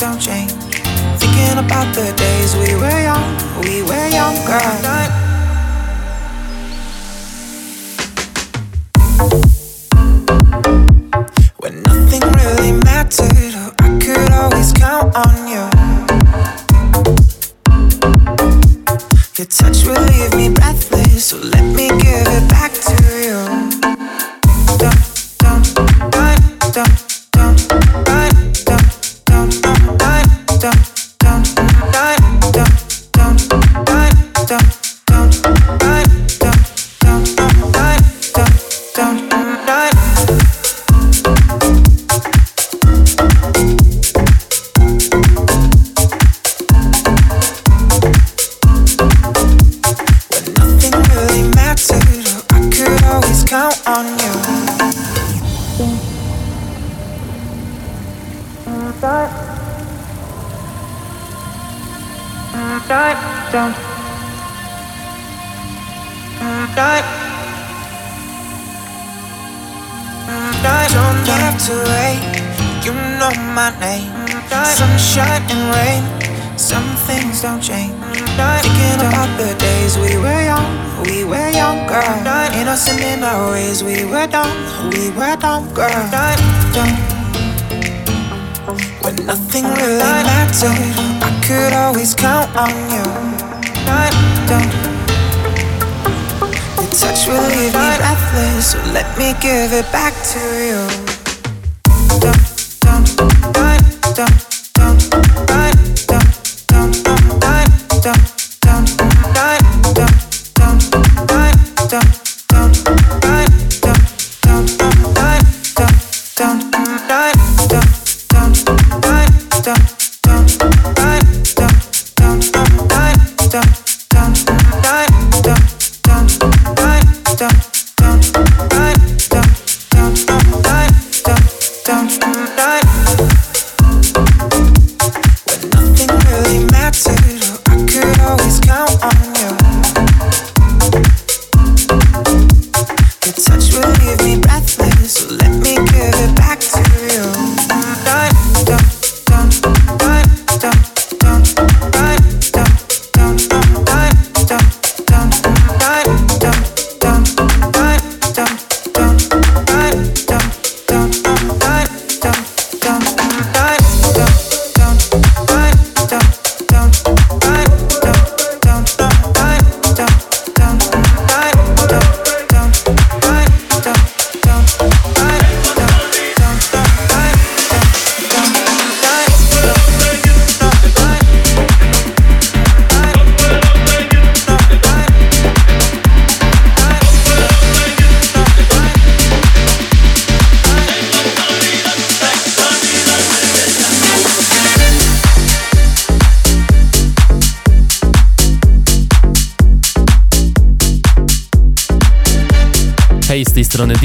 don't change. Thinking about the days we were young, we were younger. Not when nothing really mattered, I could always count on you. Your touch will leave me breathless, so let me give it back to you.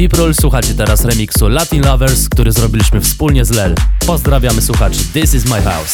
April słuchacie teraz remiksu Latin Lovers, który zrobiliśmy wspólnie z Lel. Pozdrawiamy słuchaczy, this is my house.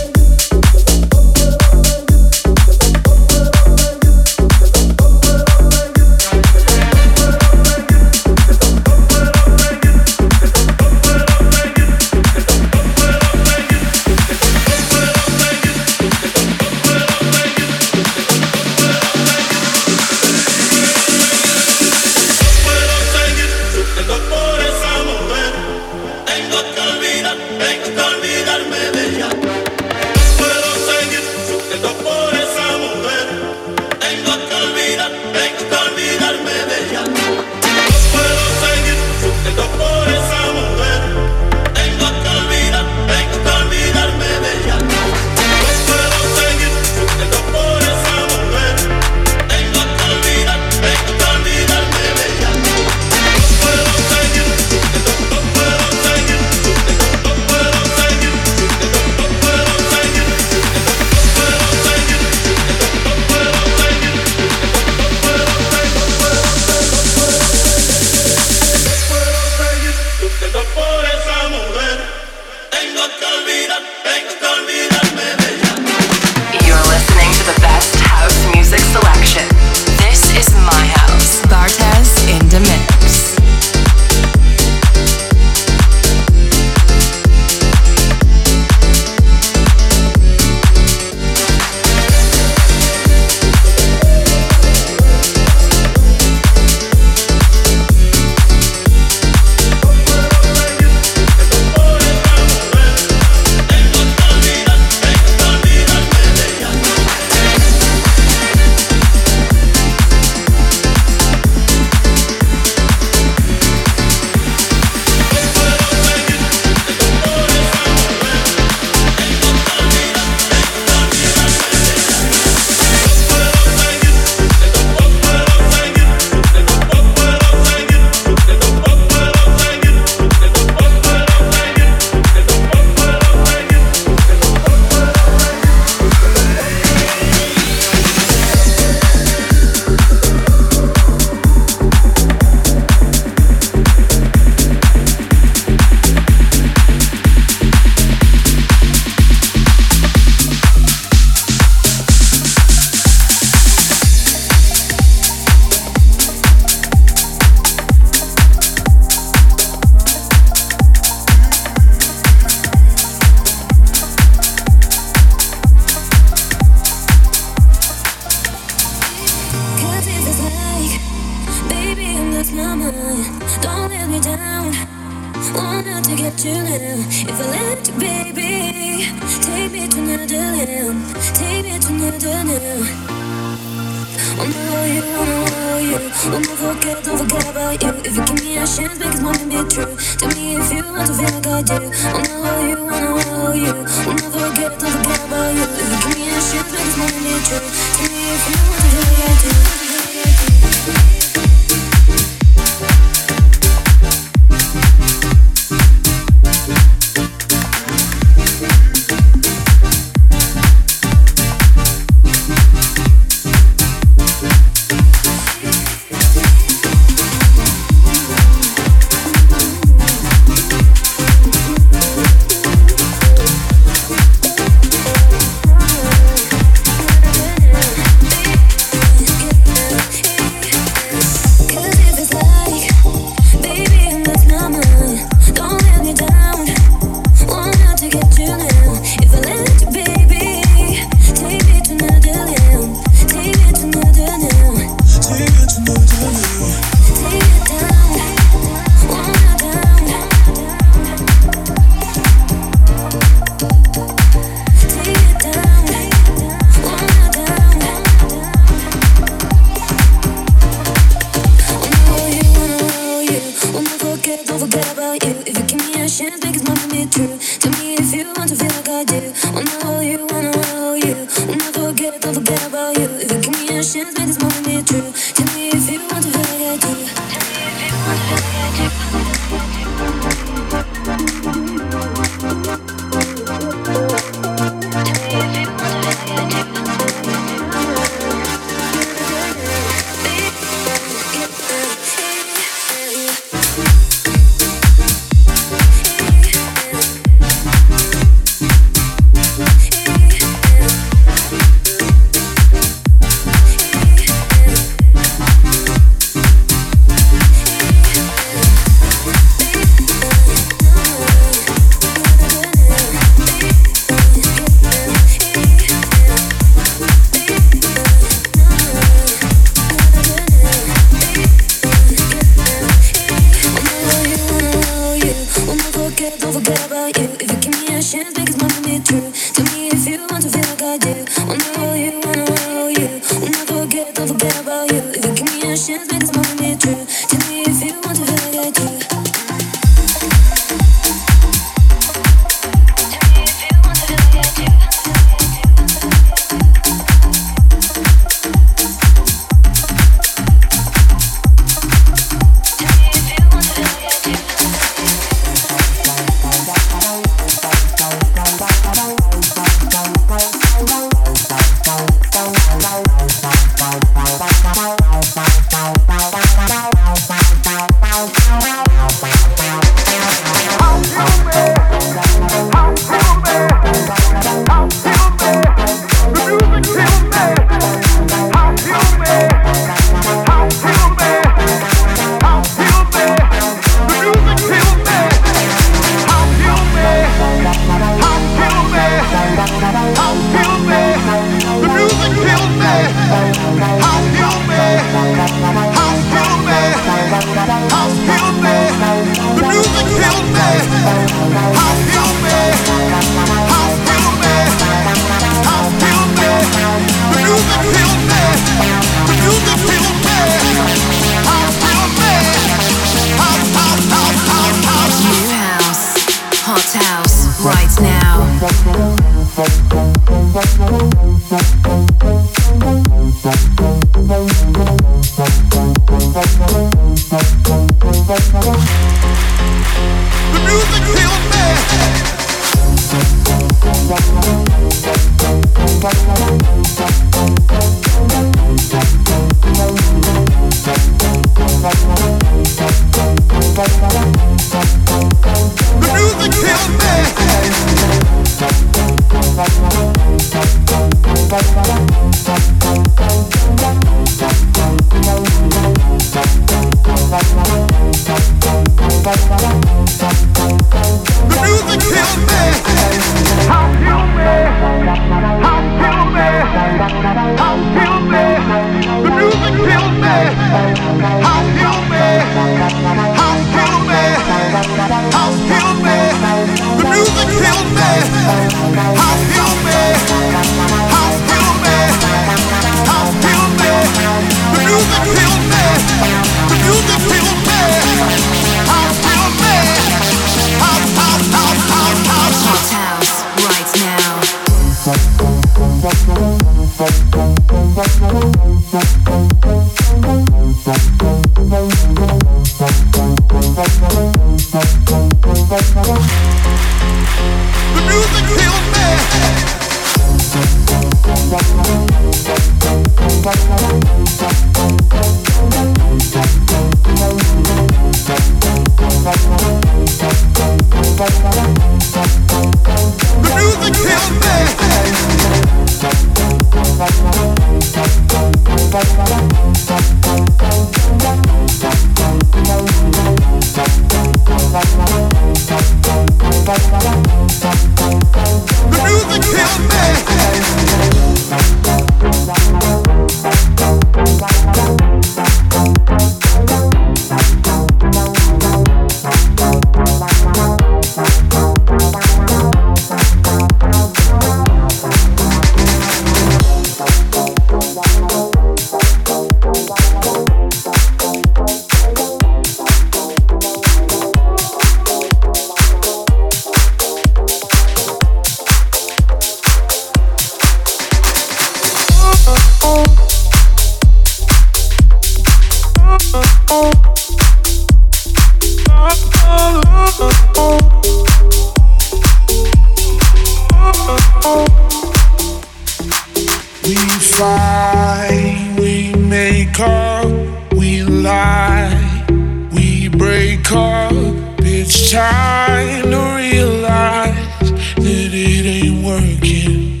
we make up, we lie, we break up. It's time to realize that it ain't working.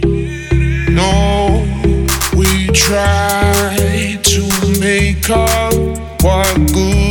No, we try to make up what good.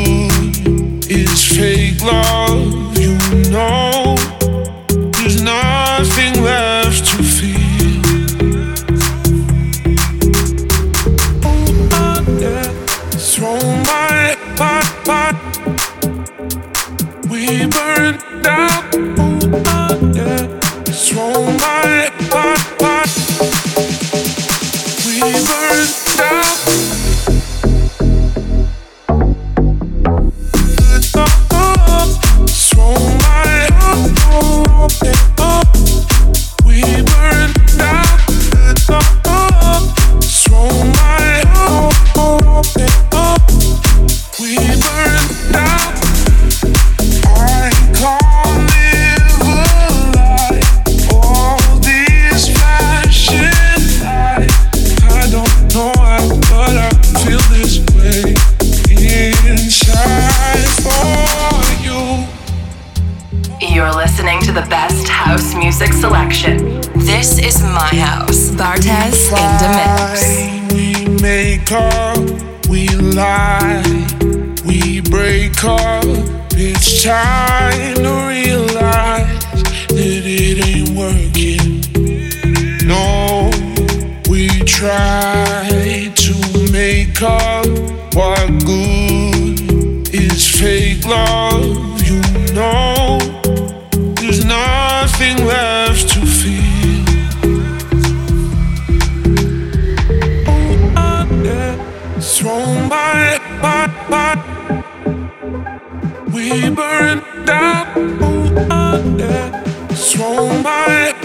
Trying to realize that it ain't working. No, we try to make up what good is fake love. You know, there's nothing left to feel. Oh, I'm thrown by, by, by we burn down on a swung by.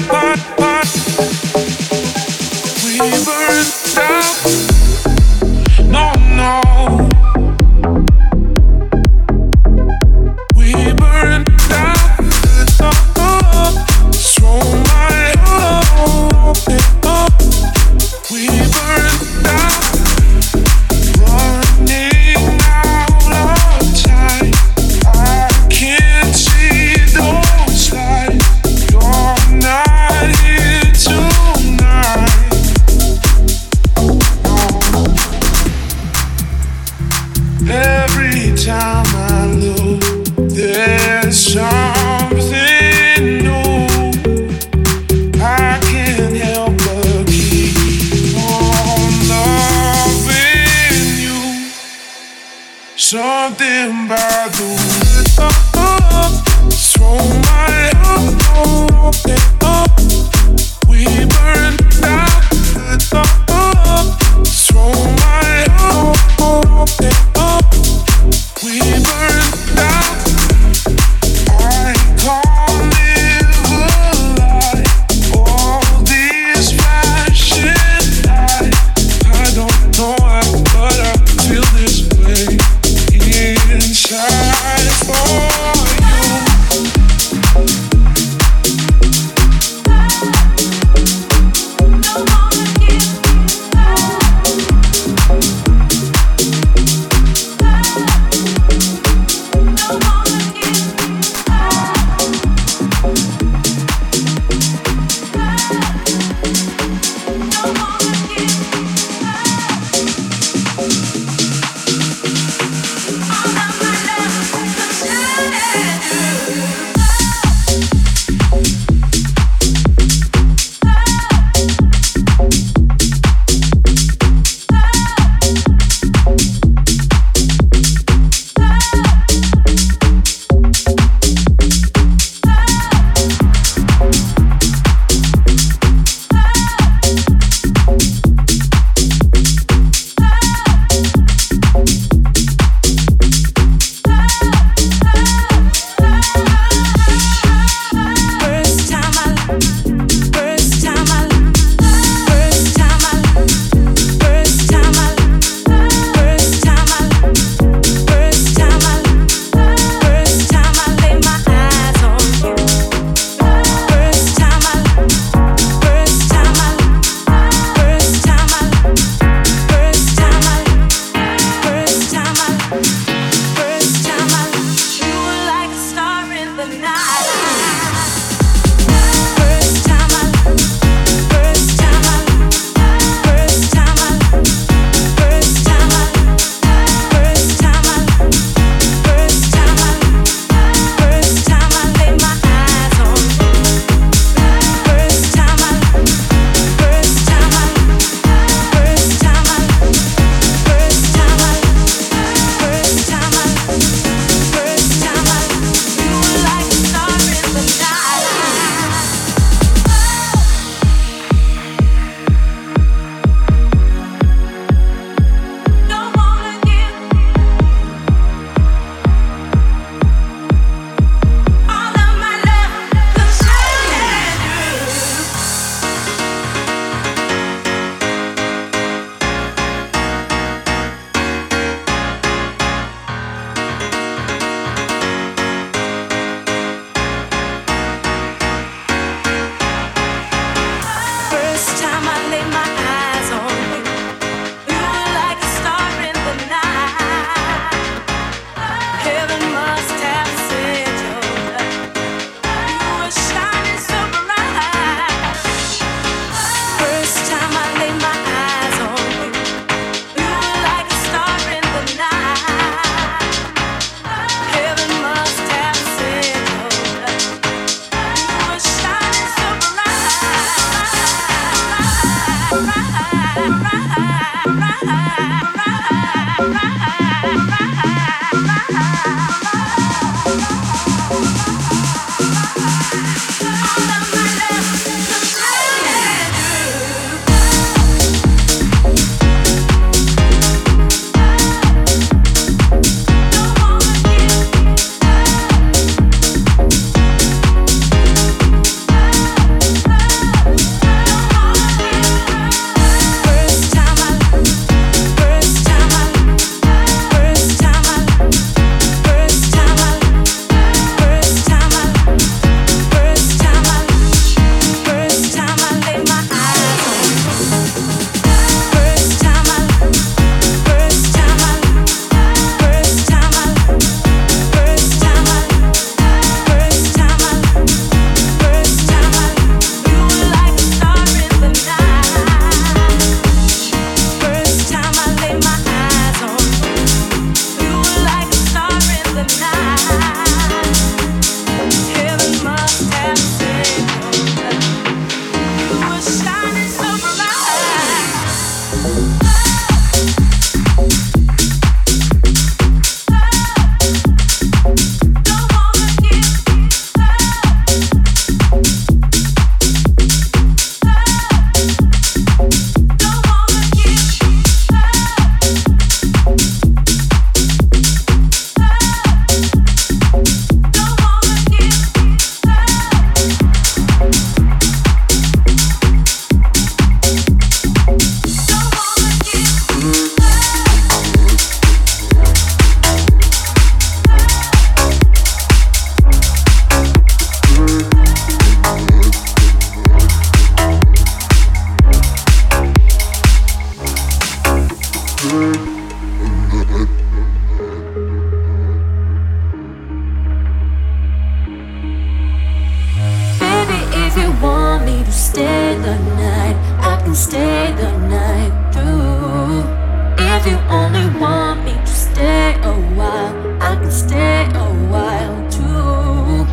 If you only want me to stay a while, I can stay a while too.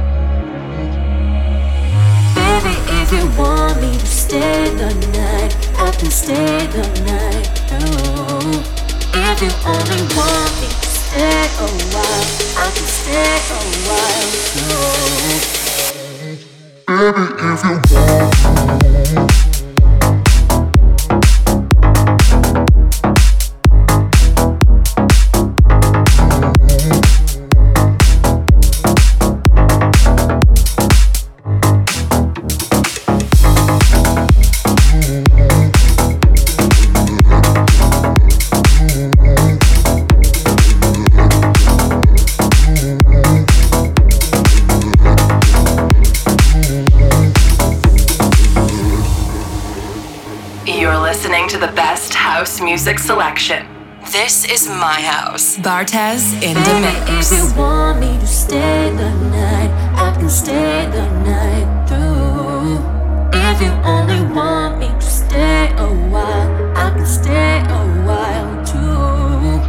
Baby, if you want me to stay the night, I can stay the night. If you only want me to stay a while, I can stay a while too. Baby, if you. Music selection. This is my house. Bartez in the mix. If you want me to stay the night, I can stay the night through. If you only want me to stay a while, I can stay a while too.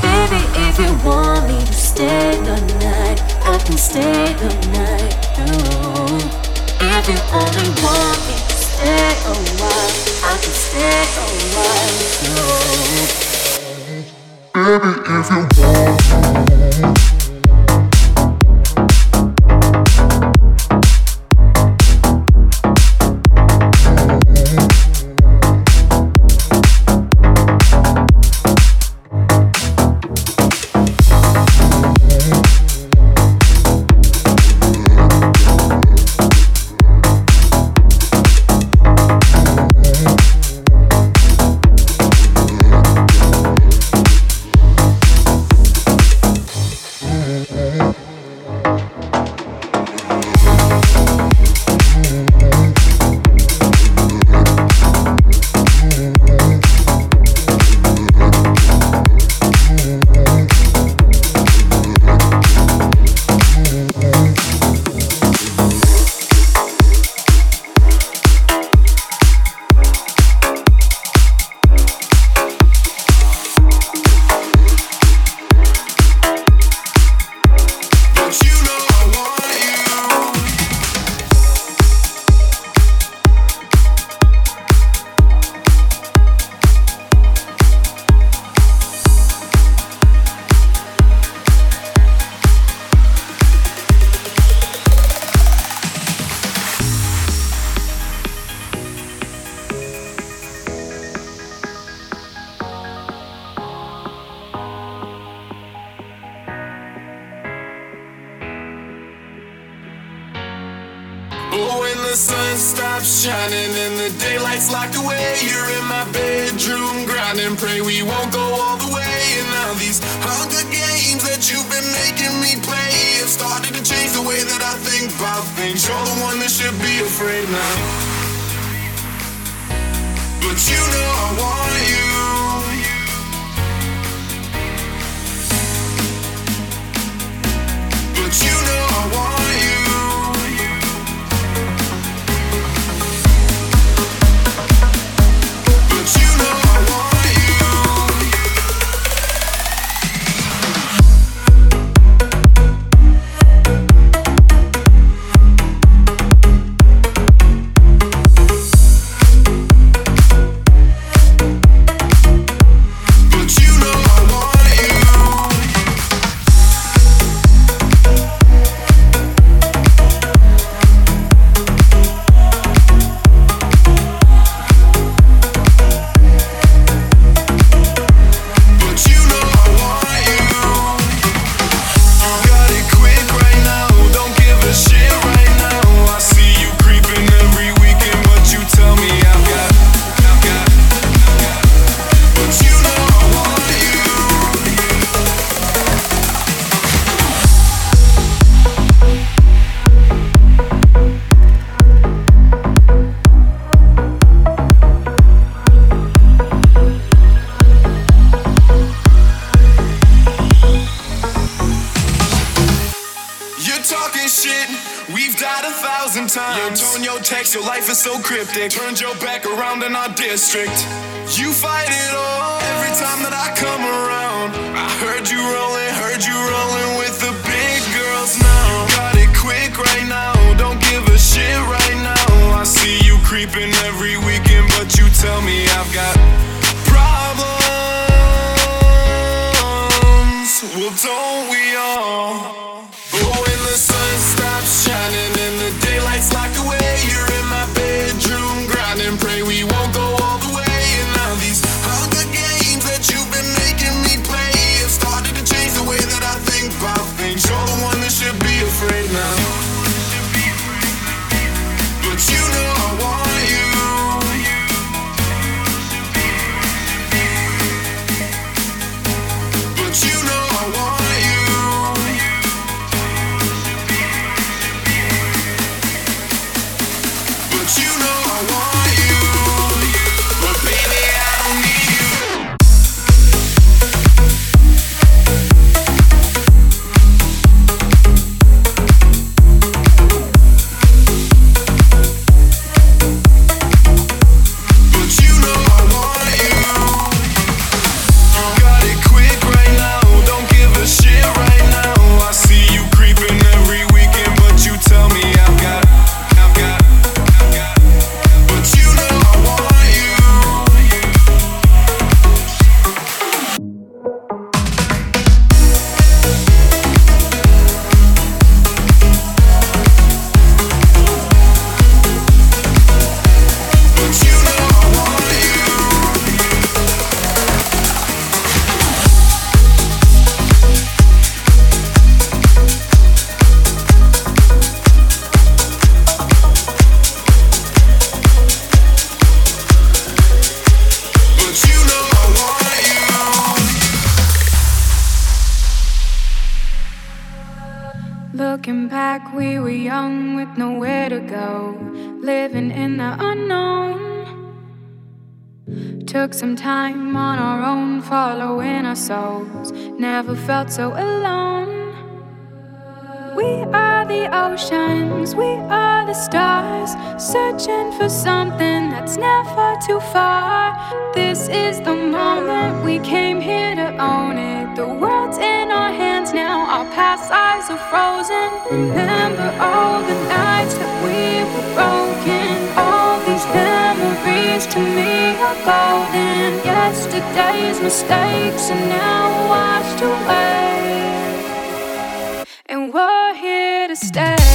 Baby, if you want me to stay the night, I can stay the night through. If you only want me stay a while. I can stay a while. Baby, if you want. creeping We are the oceans, we are the stars, searching for something that's never too far. This is the moment we came here to own it. The world's in our hands now, our past eyes are frozen. Remember all the nights that we were broken. All these memories to me are golden. Yesterday's mistakes are now washed away here to stay.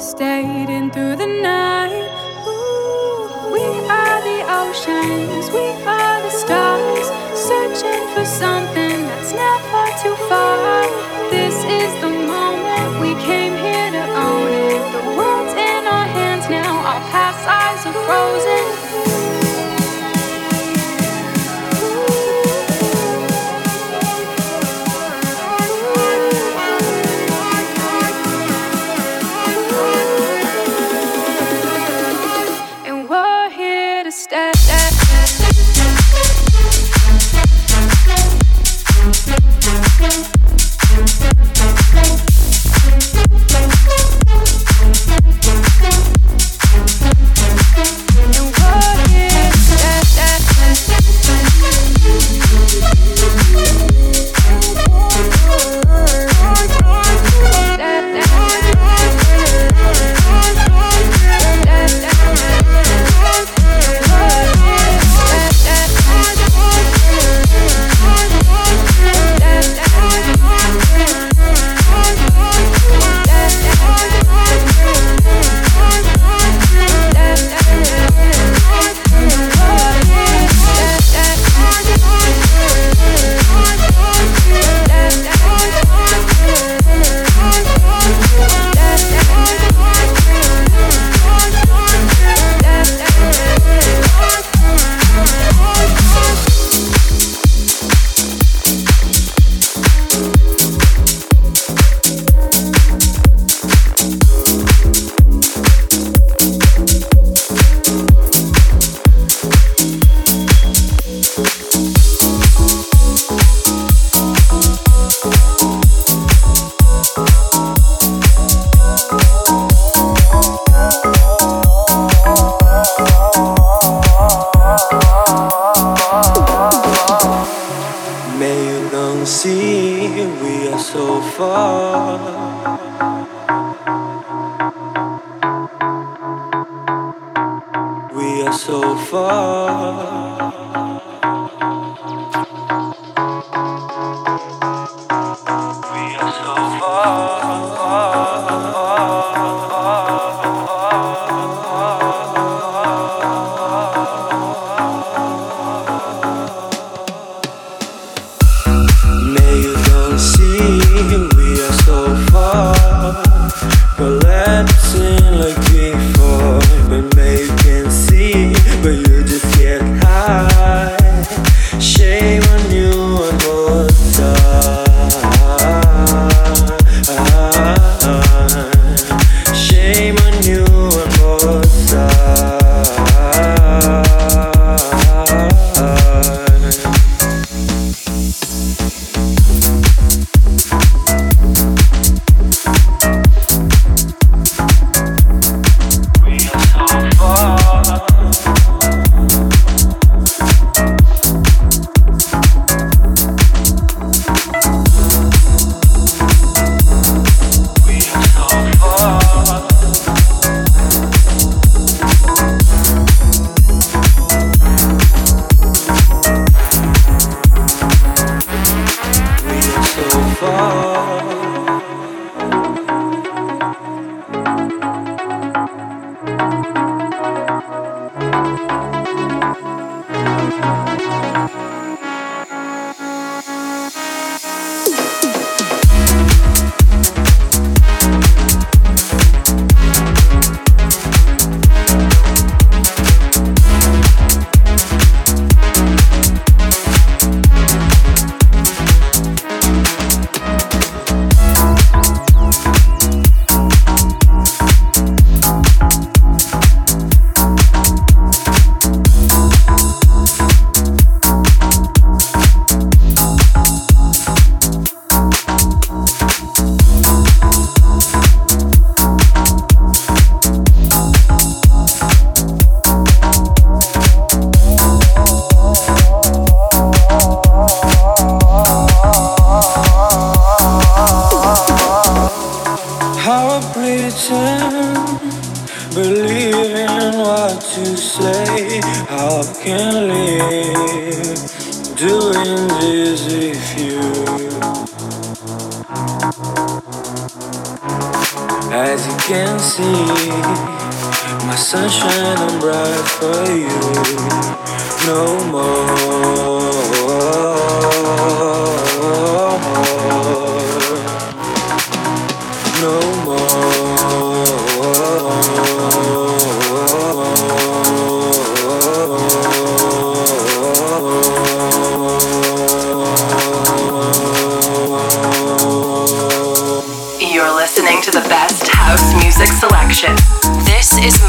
stayed in through the night. Ooh, we are the oceans, we are the stars, searching for something that's never too far. This is the moment we came here to own it. The world's in our hands now, our past eyes are frozen. só.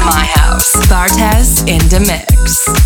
My house. Bartez in the mix.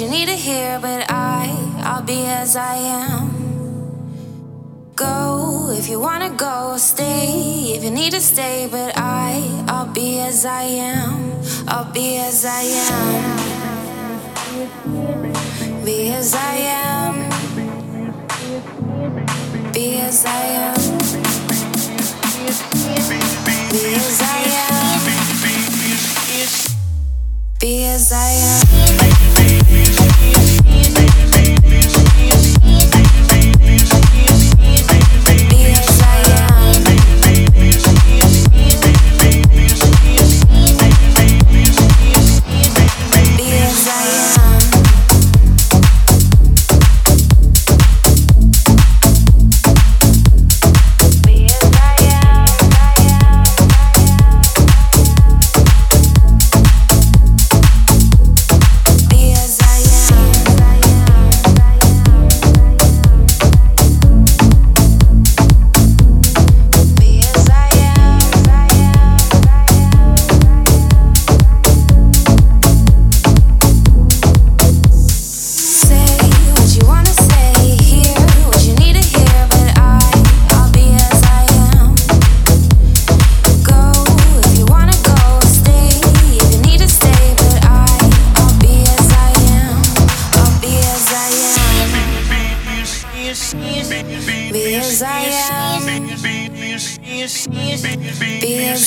You need to hear, but I, I'll be as I am. Go if you wanna go, stay if you need to stay, but I, I'll be as I am. I'll be as I am. Be as I am. Be as I am. Be as I am. Be as I am. Be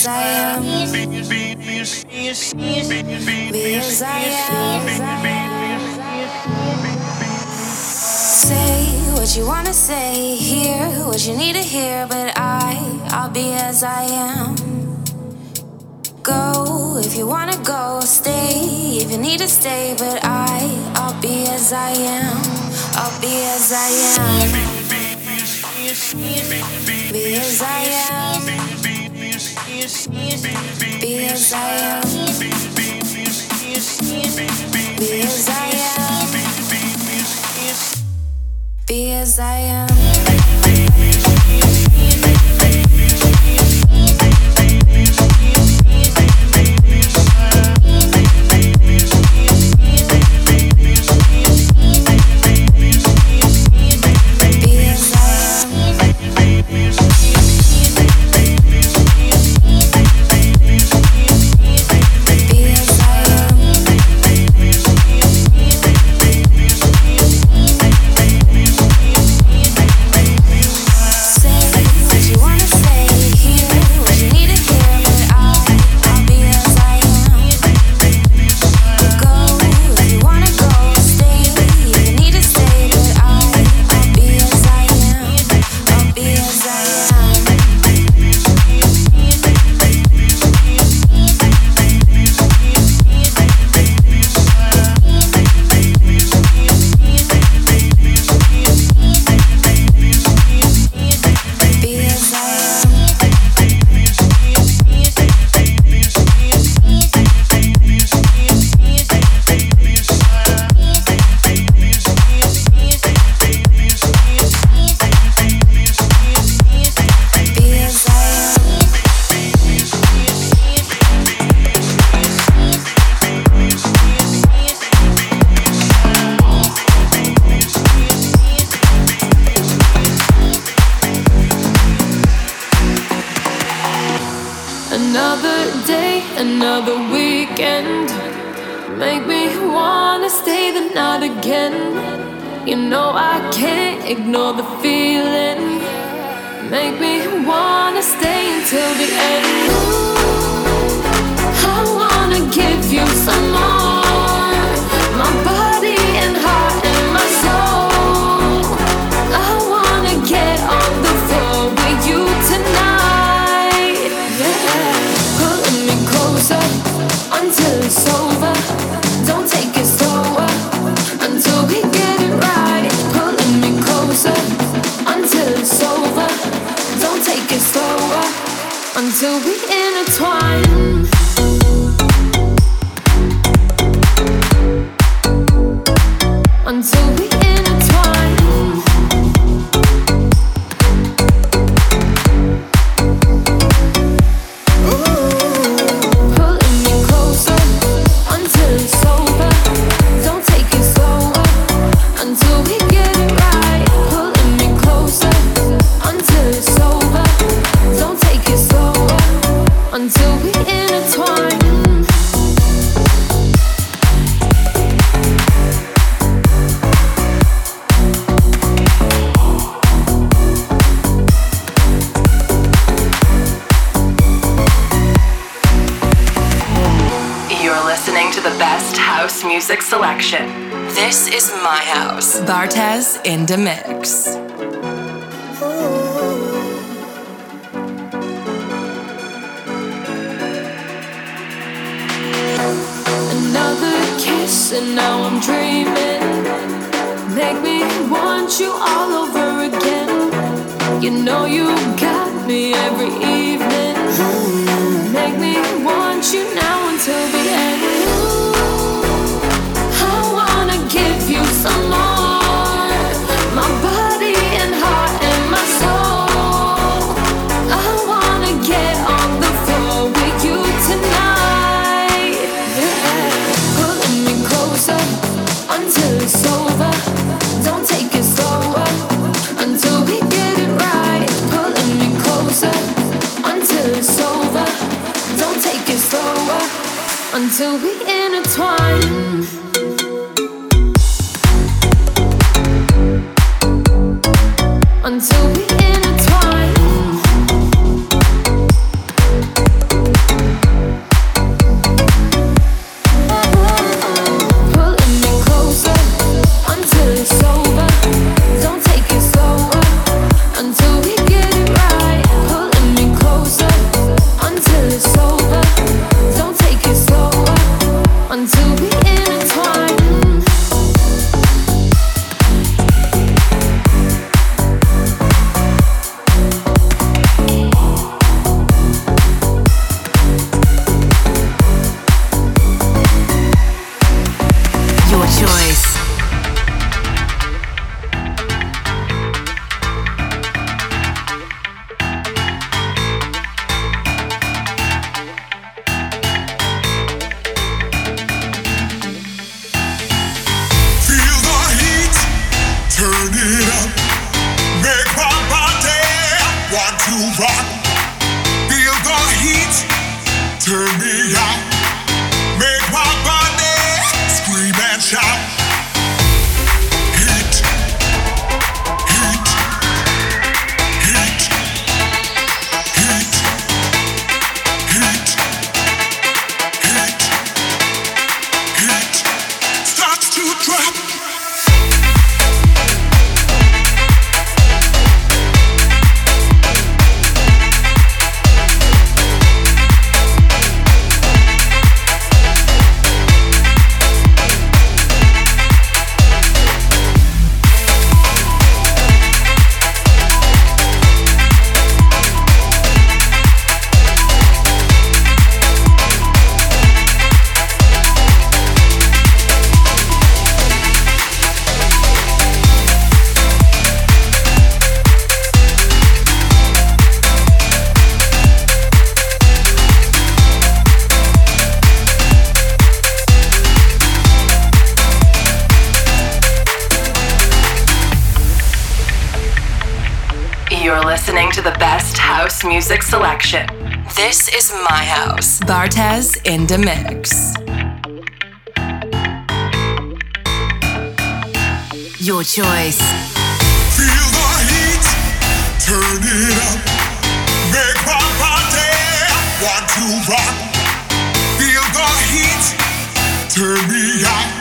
as I am. Be as I am. Say what you wanna say, hear what you need to hear, but I, I'll be as I am. Go if you wanna go, stay if you need to stay, but I, I'll be as I am. I'll be as I am. Be as I am. Be as I am. Be as I am. Be as I am. in the mix. Listening to the best house music selection. This is my house. Bartez in the mix. Your choice. Feel the heat, turn it up. Make my body want to rock. Feel the heat, turn me out.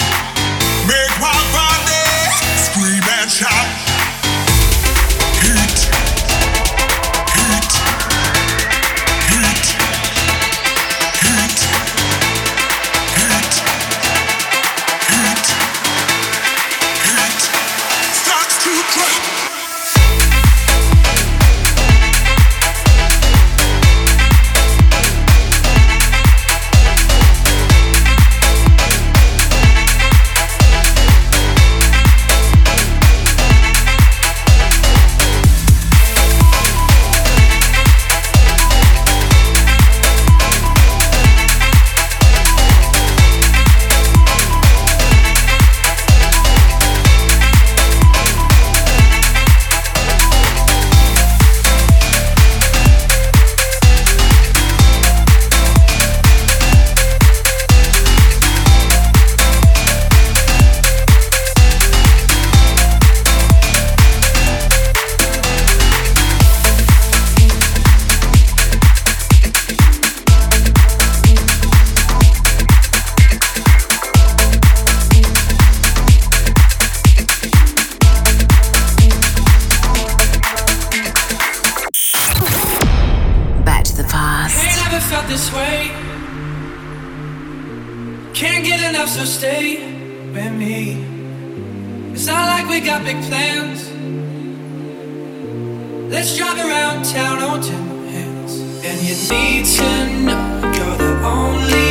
This way. Can't get enough, so stay with me. It's not like we got big plans. Let's drive around town on ten hands. And you need to know you're the only